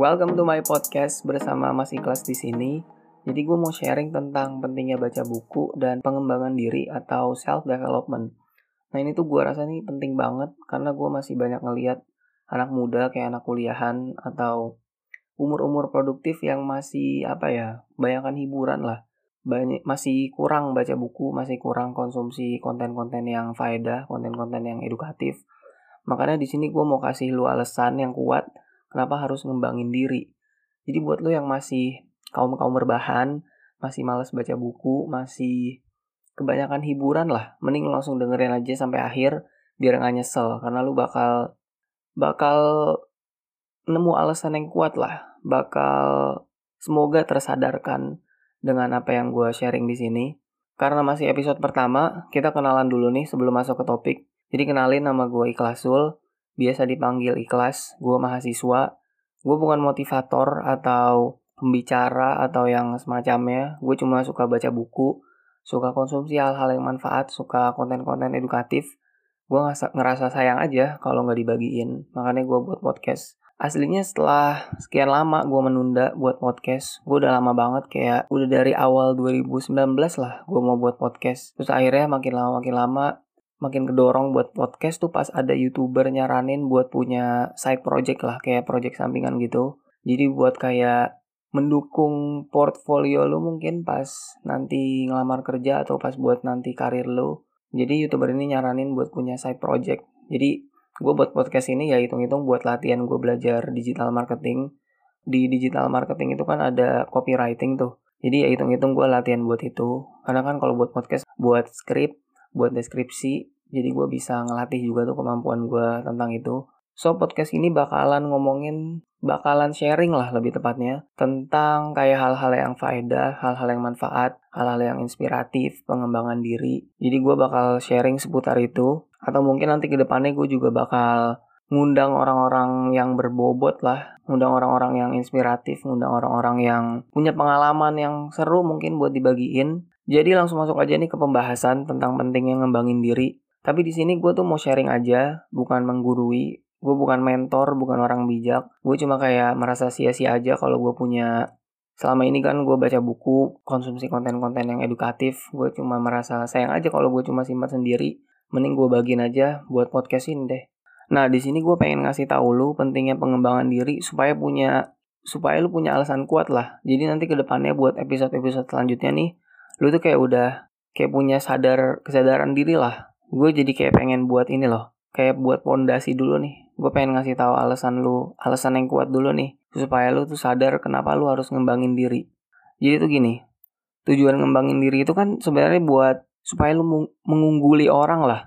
Welcome to my podcast bersama Mas Ikhlas di sini. Jadi gue mau sharing tentang pentingnya baca buku dan pengembangan diri atau self development. Nah ini tuh gue rasa nih penting banget karena gue masih banyak ngeliat anak muda kayak anak kuliahan atau umur-umur produktif yang masih apa ya, bayangkan hiburan lah. Banyak masih kurang baca buku, masih kurang konsumsi konten-konten yang faedah, konten-konten yang edukatif. Makanya di sini gue mau kasih lu alasan yang kuat kenapa harus ngembangin diri. Jadi buat lu yang masih kaum-kaum berbahan, masih males baca buku, masih kebanyakan hiburan lah, mending langsung dengerin aja sampai akhir biar nggak nyesel karena lu bakal bakal nemu alasan yang kuat lah bakal semoga tersadarkan dengan apa yang gue sharing di sini. Karena masih episode pertama, kita kenalan dulu nih sebelum masuk ke topik. Jadi kenalin nama gue Ikhlasul, biasa dipanggil Ikhlas, gue mahasiswa. Gue bukan motivator atau pembicara atau yang semacamnya. Gue cuma suka baca buku, suka konsumsi hal-hal yang manfaat, suka konten-konten edukatif. Gue ngerasa sayang aja kalau nggak dibagiin, makanya gue buat podcast. Aslinya setelah sekian lama gue menunda buat podcast, gue udah lama banget kayak udah dari awal 2019 lah gue mau buat podcast. Terus akhirnya makin lama makin lama makin kedorong buat podcast tuh pas ada youtuber nyaranin buat punya side project lah kayak project sampingan gitu. Jadi buat kayak mendukung portfolio lu mungkin pas nanti ngelamar kerja atau pas buat nanti karir lu. Jadi youtuber ini nyaranin buat punya side project. Jadi gue buat podcast ini ya hitung-hitung buat latihan gue belajar digital marketing di digital marketing itu kan ada copywriting tuh jadi ya hitung-hitung gue latihan buat itu karena kan kalau buat podcast buat skrip buat deskripsi jadi gue bisa ngelatih juga tuh kemampuan gue tentang itu so podcast ini bakalan ngomongin bakalan sharing lah lebih tepatnya tentang kayak hal-hal yang faedah, hal-hal yang manfaat, hal-hal yang inspiratif, pengembangan diri. Jadi gue bakal sharing seputar itu atau mungkin nanti ke depannya gue juga bakal ngundang orang-orang yang berbobot lah, ngundang orang-orang yang inspiratif, ngundang orang-orang yang punya pengalaman yang seru mungkin buat dibagiin. Jadi langsung masuk aja nih ke pembahasan tentang pentingnya ngembangin diri. Tapi di sini gue tuh mau sharing aja, bukan menggurui. Gue bukan mentor, bukan orang bijak. Gue cuma kayak merasa sia-sia aja kalau gue punya selama ini kan gue baca buku, konsumsi konten-konten yang edukatif. Gue cuma merasa sayang aja kalau gue cuma simpan sendiri mending gue bagiin aja buat podcast ini deh. Nah, di sini gue pengen ngasih tahu lu pentingnya pengembangan diri supaya punya supaya lu punya alasan kuat lah. Jadi nanti ke depannya buat episode-episode selanjutnya nih, lu tuh kayak udah kayak punya sadar kesadaran diri lah. Gue jadi kayak pengen buat ini loh, kayak buat pondasi dulu nih. Gue pengen ngasih tahu alasan lu, alasan yang kuat dulu nih, supaya lu tuh sadar kenapa lu harus ngembangin diri. Jadi tuh gini, tujuan ngembangin diri itu kan sebenarnya buat supaya lu mengungguli orang lah.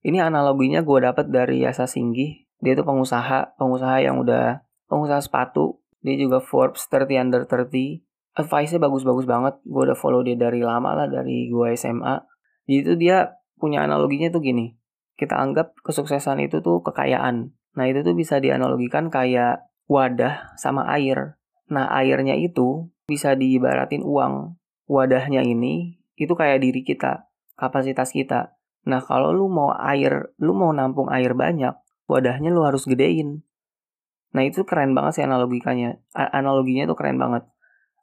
Ini analoginya gue dapet dari Yasa Singgi. Dia itu pengusaha, pengusaha yang udah pengusaha sepatu. Dia juga Forbes 30 under 30. Advice-nya bagus-bagus banget. Gue udah follow dia dari lama lah, dari gue SMA. Jadi itu dia punya analoginya tuh gini. Kita anggap kesuksesan itu tuh kekayaan. Nah itu tuh bisa dianalogikan kayak wadah sama air. Nah airnya itu bisa diibaratin uang. Wadahnya ini itu kayak diri kita kapasitas kita. Nah, kalau lu mau air, lu mau nampung air banyak, wadahnya lu harus gedein. Nah, itu keren banget sih analogikannya. A analoginya itu keren banget.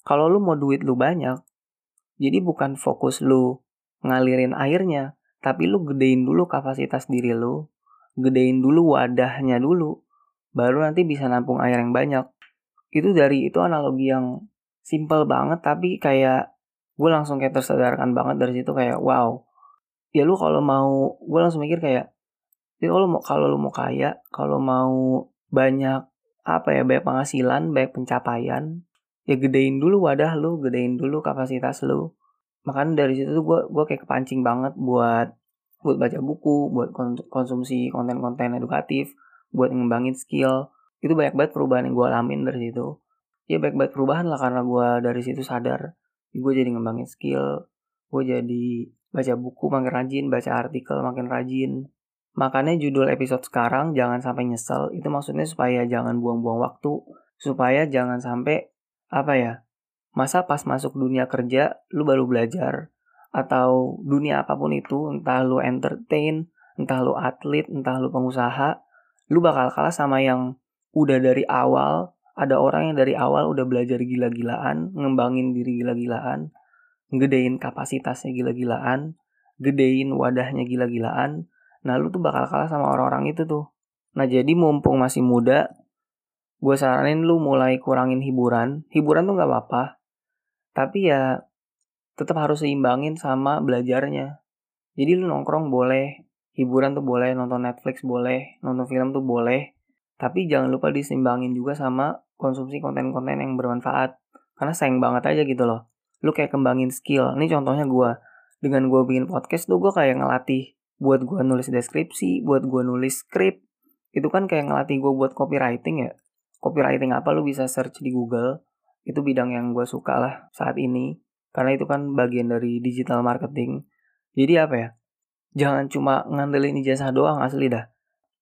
Kalau lu mau duit lu banyak, jadi bukan fokus lu ngalirin airnya, tapi lu gedein dulu kapasitas diri lu, gedein dulu wadahnya dulu, baru nanti bisa nampung air yang banyak. Itu dari itu analogi yang simple banget tapi kayak gue langsung kayak tersadarkan banget dari situ kayak wow ya lu kalau mau gue langsung mikir kayak ya kalau mau kalau lu mau kaya kalau mau banyak apa ya banyak penghasilan banyak pencapaian ya gedein dulu wadah lu gedein dulu kapasitas lu. Makanya dari situ tuh gue gue kayak kepancing banget buat buat baca buku buat konsumsi konten-konten edukatif buat ngembangin skill. Itu banyak banget perubahan yang gue alamin dari situ. Ya banyak banget perubahan lah karena gue dari situ sadar gue jadi ngembangin skill gue jadi baca buku makin rajin, baca artikel makin rajin. Makanya judul episode sekarang jangan sampai nyesel, itu maksudnya supaya jangan buang-buang waktu, supaya jangan sampai apa ya? Masa pas masuk dunia kerja lu baru belajar atau dunia apa pun itu, entah lu entertain, entah lu atlet, entah lu pengusaha, lu bakal kalah sama yang udah dari awal ada orang yang dari awal udah belajar gila-gilaan, ngembangin diri gila-gilaan, gedein kapasitasnya gila-gilaan, gedein wadahnya gila-gilaan. Nah lu tuh bakal kalah sama orang-orang itu tuh. Nah jadi mumpung masih muda, gue saranin lu mulai kurangin hiburan. Hiburan tuh gak apa-apa. Tapi ya tetap harus seimbangin sama belajarnya. Jadi lu nongkrong boleh, hiburan tuh boleh, nonton Netflix boleh, nonton film tuh boleh. Tapi jangan lupa diseimbangin juga sama konsumsi konten-konten yang bermanfaat. Karena sayang banget aja gitu loh. Lu kayak kembangin skill. Ini contohnya gue. Dengan gue bikin podcast tuh gue kayak ngelatih buat gue nulis deskripsi, buat gue nulis skrip. Itu kan kayak ngelatih gue buat copywriting ya. Copywriting apa lu bisa search di Google. Itu bidang yang gue suka lah saat ini. Karena itu kan bagian dari digital marketing. Jadi apa ya? Jangan cuma ngandelin ijazah doang asli dah.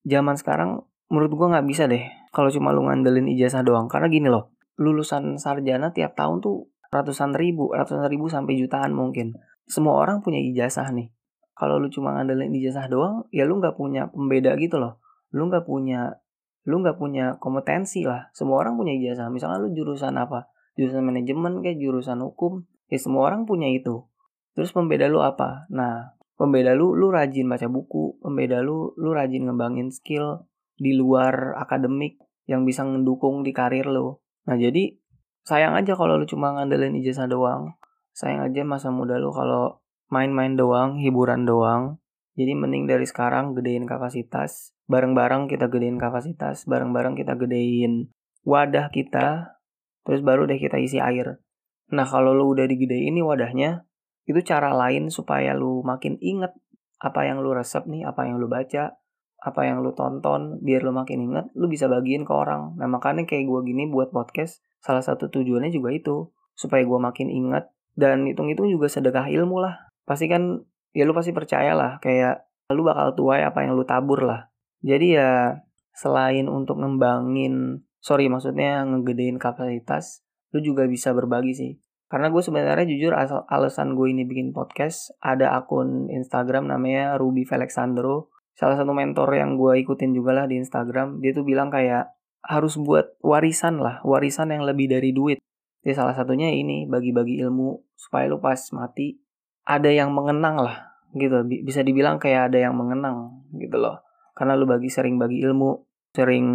Zaman sekarang menurut gue nggak bisa deh kalau cuma lu ngandelin ijazah doang. Karena gini loh, lulusan sarjana tiap tahun tuh ratusan ribu, ratusan ribu sampai jutaan mungkin. Semua orang punya ijazah nih. Kalau lu cuma ngandelin ijazah doang, ya lu nggak punya pembeda gitu loh. Lu nggak punya, lu nggak punya kompetensi lah. Semua orang punya ijazah. Misalnya lu jurusan apa? Jurusan manajemen kayak jurusan hukum. Ya semua orang punya itu. Terus pembeda lu apa? Nah, pembeda lu, lu rajin baca buku. Pembeda lu, lu rajin ngembangin skill di luar akademik yang bisa mendukung di karir lo. Nah jadi sayang aja kalau lu cuma ngandelin ijazah doang. Sayang aja masa muda lu kalau main-main doang, hiburan doang. Jadi mending dari sekarang gedein kapasitas. Bareng-bareng kita gedein kapasitas. Bareng-bareng kita gedein wadah kita. Terus baru deh kita isi air. Nah kalau lu udah digedein ini wadahnya. Itu cara lain supaya lu makin inget apa yang lu resep nih, apa yang lu baca, apa yang lu tonton biar lu makin inget lu bisa bagiin ke orang nah makanya kayak gue gini buat podcast salah satu tujuannya juga itu supaya gue makin inget dan hitung-hitung juga sedekah ilmu lah pasti kan ya lu pasti percaya lah kayak lu bakal tuai apa yang lu tabur lah. Jadi ya selain untuk ngembangin sorry maksudnya ngegedein kapasitas lu juga bisa berbagi sih. Karena gue sebenarnya jujur asal alasan gue ini bikin podcast ada akun Instagram namanya Ruby Felixandro salah satu mentor yang gue ikutin juga lah di Instagram dia tuh bilang kayak harus buat warisan lah warisan yang lebih dari duit. Jadi salah satunya ini bagi-bagi ilmu supaya lu pas mati ada yang mengenang lah gitu bisa dibilang kayak ada yang mengenang gitu loh karena lu bagi sering bagi ilmu sering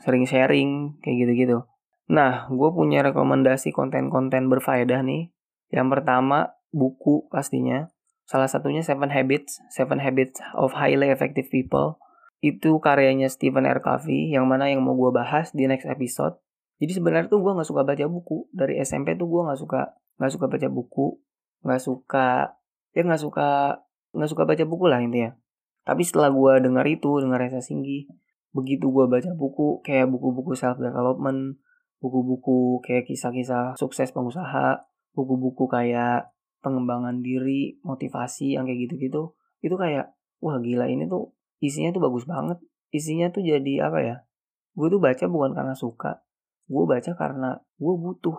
sering sharing kayak gitu-gitu nah gue punya rekomendasi konten-konten berfaedah nih yang pertama buku pastinya Salah satunya Seven Habits, Seven Habits of Highly Effective People. Itu karyanya Stephen R. Covey, yang mana yang mau gue bahas di next episode. Jadi sebenarnya tuh gue nggak suka baca buku. Dari SMP tuh gue nggak suka nggak suka baca buku, nggak suka ya nggak suka nggak suka baca buku lah intinya. Tapi setelah gue dengar itu, dengar Reza Singgi, begitu gue baca buku kayak buku-buku self development, buku-buku kayak kisah-kisah sukses pengusaha, buku-buku kayak pengembangan diri, motivasi yang kayak gitu-gitu, itu kayak wah gila ini tuh isinya tuh bagus banget. Isinya tuh jadi apa ya? Gue tuh baca bukan karena suka, gue baca karena gue butuh.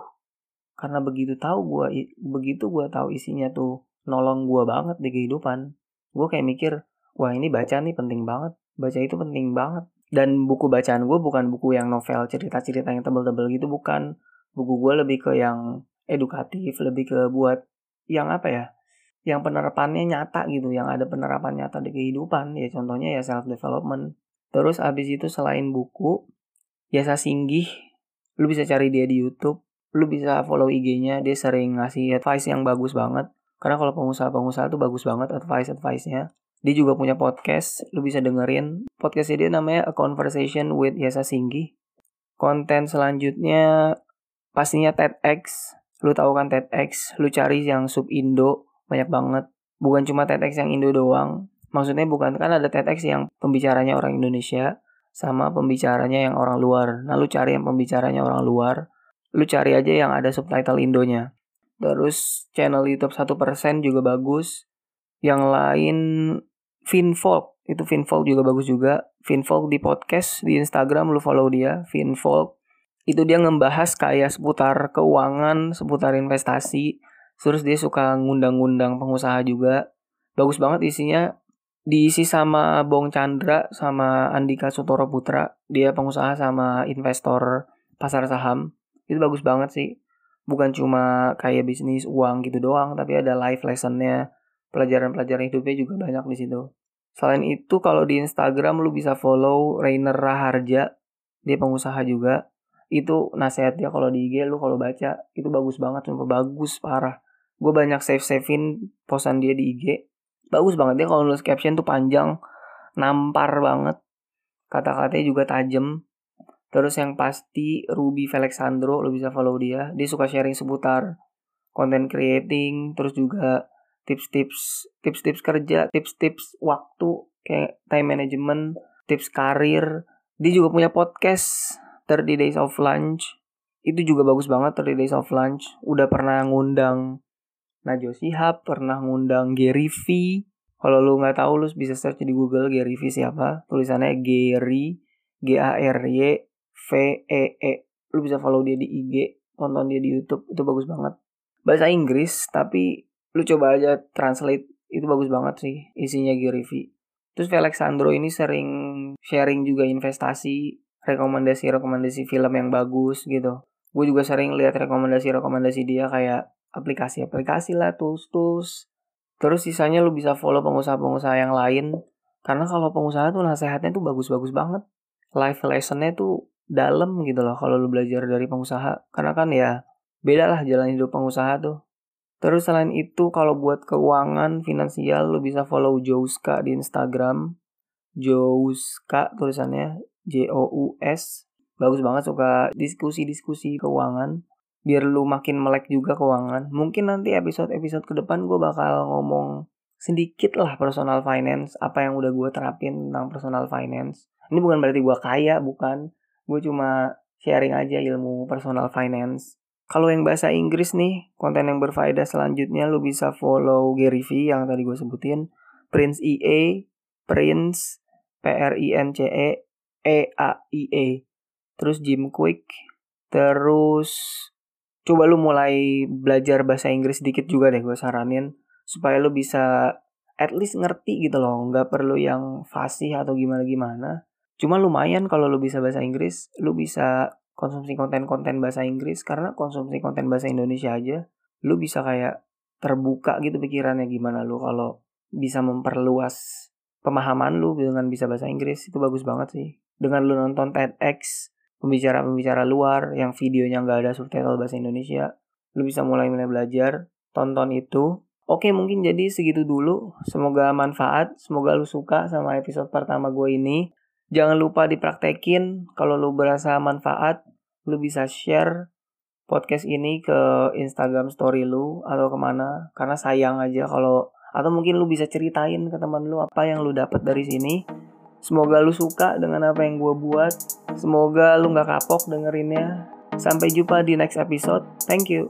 Karena begitu tahu gue begitu gue tahu isinya tuh nolong gue banget di kehidupan. Gue kayak mikir, wah ini baca nih penting banget. Baca itu penting banget. Dan buku bacaan gue bukan buku yang novel cerita-cerita yang tebel-tebel gitu bukan. Buku gue lebih ke yang edukatif, lebih ke buat yang apa ya yang penerapannya nyata gitu yang ada penerapan nyata di kehidupan ya contohnya ya self development terus abis itu selain buku Yasa Singgih lu bisa cari dia di YouTube lu bisa follow IG-nya dia sering ngasih advice yang bagus banget karena kalau pengusaha-pengusaha tuh bagus banget advice-advice-nya dia juga punya podcast lu bisa dengerin podcastnya dia namanya A Conversation with Yasa Singgih konten selanjutnya pastinya TEDx Lu tahu kan TEDx, lu cari yang sub Indo banyak banget. Bukan cuma TEDx yang Indo doang. Maksudnya bukan kan ada TEDx yang pembicaranya orang Indonesia sama pembicaranya yang orang luar. Nah, lu cari yang pembicaranya orang luar. Lu cari aja yang ada subtitle Indonya. Terus channel YouTube 1% juga bagus. Yang lain Finfolk, itu Finfolk juga bagus juga. Finfolk di podcast di Instagram lu follow dia, Finfolk itu dia ngebahas kayak seputar keuangan, seputar investasi. Terus dia suka ngundang-ngundang pengusaha juga. Bagus banget isinya. Diisi sama Bong Chandra sama Andika Sutoro Putra. Dia pengusaha sama investor pasar saham. Itu bagus banget sih. Bukan cuma kayak bisnis uang gitu doang, tapi ada life lessonnya, pelajaran-pelajaran hidupnya juga banyak di situ. Selain itu kalau di Instagram lu bisa follow Rainer Raharja, dia pengusaha juga. Itu nasihatnya kalau di IG lu kalau baca itu bagus banget, sumpah bagus parah. Gue banyak save-savein posan dia di IG. Bagus banget dia kalau nulis caption tuh panjang, nampar banget. Kata-katanya juga tajam Terus yang pasti Ruby Felixandro lo bisa follow dia. Dia suka sharing seputar content creating, terus juga tips-tips tips-tips kerja, tips-tips waktu kayak time management, tips karir. Dia juga punya podcast 30 Days of Lunch. Itu juga bagus banget 30 Days of Lunch. Udah pernah ngundang Najwa Shihab, pernah ngundang Gary V. Kalau lu nggak tahu lu bisa search di Google Gary V siapa. Tulisannya Gary G A R Y V E E. Lu bisa follow dia di IG tonton dia di YouTube itu bagus banget. Bahasa Inggris tapi lu coba aja translate itu bagus banget sih isinya Gary V. Terus Alexandro ini sering sharing juga investasi rekomendasi-rekomendasi film yang bagus gitu. Gue juga sering lihat rekomendasi-rekomendasi dia kayak aplikasi-aplikasi lah tools-tools. Terus sisanya lu bisa follow pengusaha-pengusaha yang lain karena kalau pengusaha tuh nasehatnya tuh bagus-bagus banget. Life lessonnya tuh dalam gitu loh kalau lu belajar dari pengusaha. Karena kan ya beda lah jalan hidup pengusaha tuh. Terus selain itu kalau buat keuangan finansial lu bisa follow Jouska di Instagram. Jouska tulisannya J O U S. Bagus banget suka diskusi-diskusi keuangan. Biar lu makin melek juga keuangan. Mungkin nanti episode-episode ke depan gue bakal ngomong sedikit lah personal finance apa yang udah gue terapin tentang personal finance. Ini bukan berarti gue kaya bukan gue cuma sharing aja ilmu personal finance. Kalau yang bahasa Inggris nih konten yang berfaedah selanjutnya lu bisa follow Gary V yang tadi gue sebutin. Prince EA Prince P R I N C E E A I E. Terus Jim Quick terus coba lu mulai belajar bahasa Inggris sedikit juga deh gue saranin supaya lu bisa at least ngerti gitu loh. Nggak perlu yang fasih atau gimana gimana Cuma lumayan kalau lu bisa bahasa Inggris, lu bisa konsumsi konten-konten bahasa Inggris karena konsumsi konten bahasa Indonesia aja, lu bisa kayak terbuka gitu pikirannya gimana lu kalau bisa memperluas pemahaman lu dengan bisa bahasa Inggris itu bagus banget sih. Dengan lu nonton TEDx, pembicara-pembicara luar yang videonya nggak ada subtitle bahasa Indonesia, lu bisa mulai-mulai belajar, tonton itu. Oke mungkin jadi segitu dulu. Semoga manfaat, semoga lu suka sama episode pertama gue ini. Jangan lupa dipraktekin kalau lu berasa manfaat, lu bisa share podcast ini ke Instagram story lu atau ke mana karena sayang aja kalau atau mungkin lu bisa ceritain ke teman lu apa yang lu dapat dari sini. Semoga lu suka dengan apa yang gue buat. Semoga lu nggak kapok dengerinnya. Sampai jumpa di next episode. Thank you.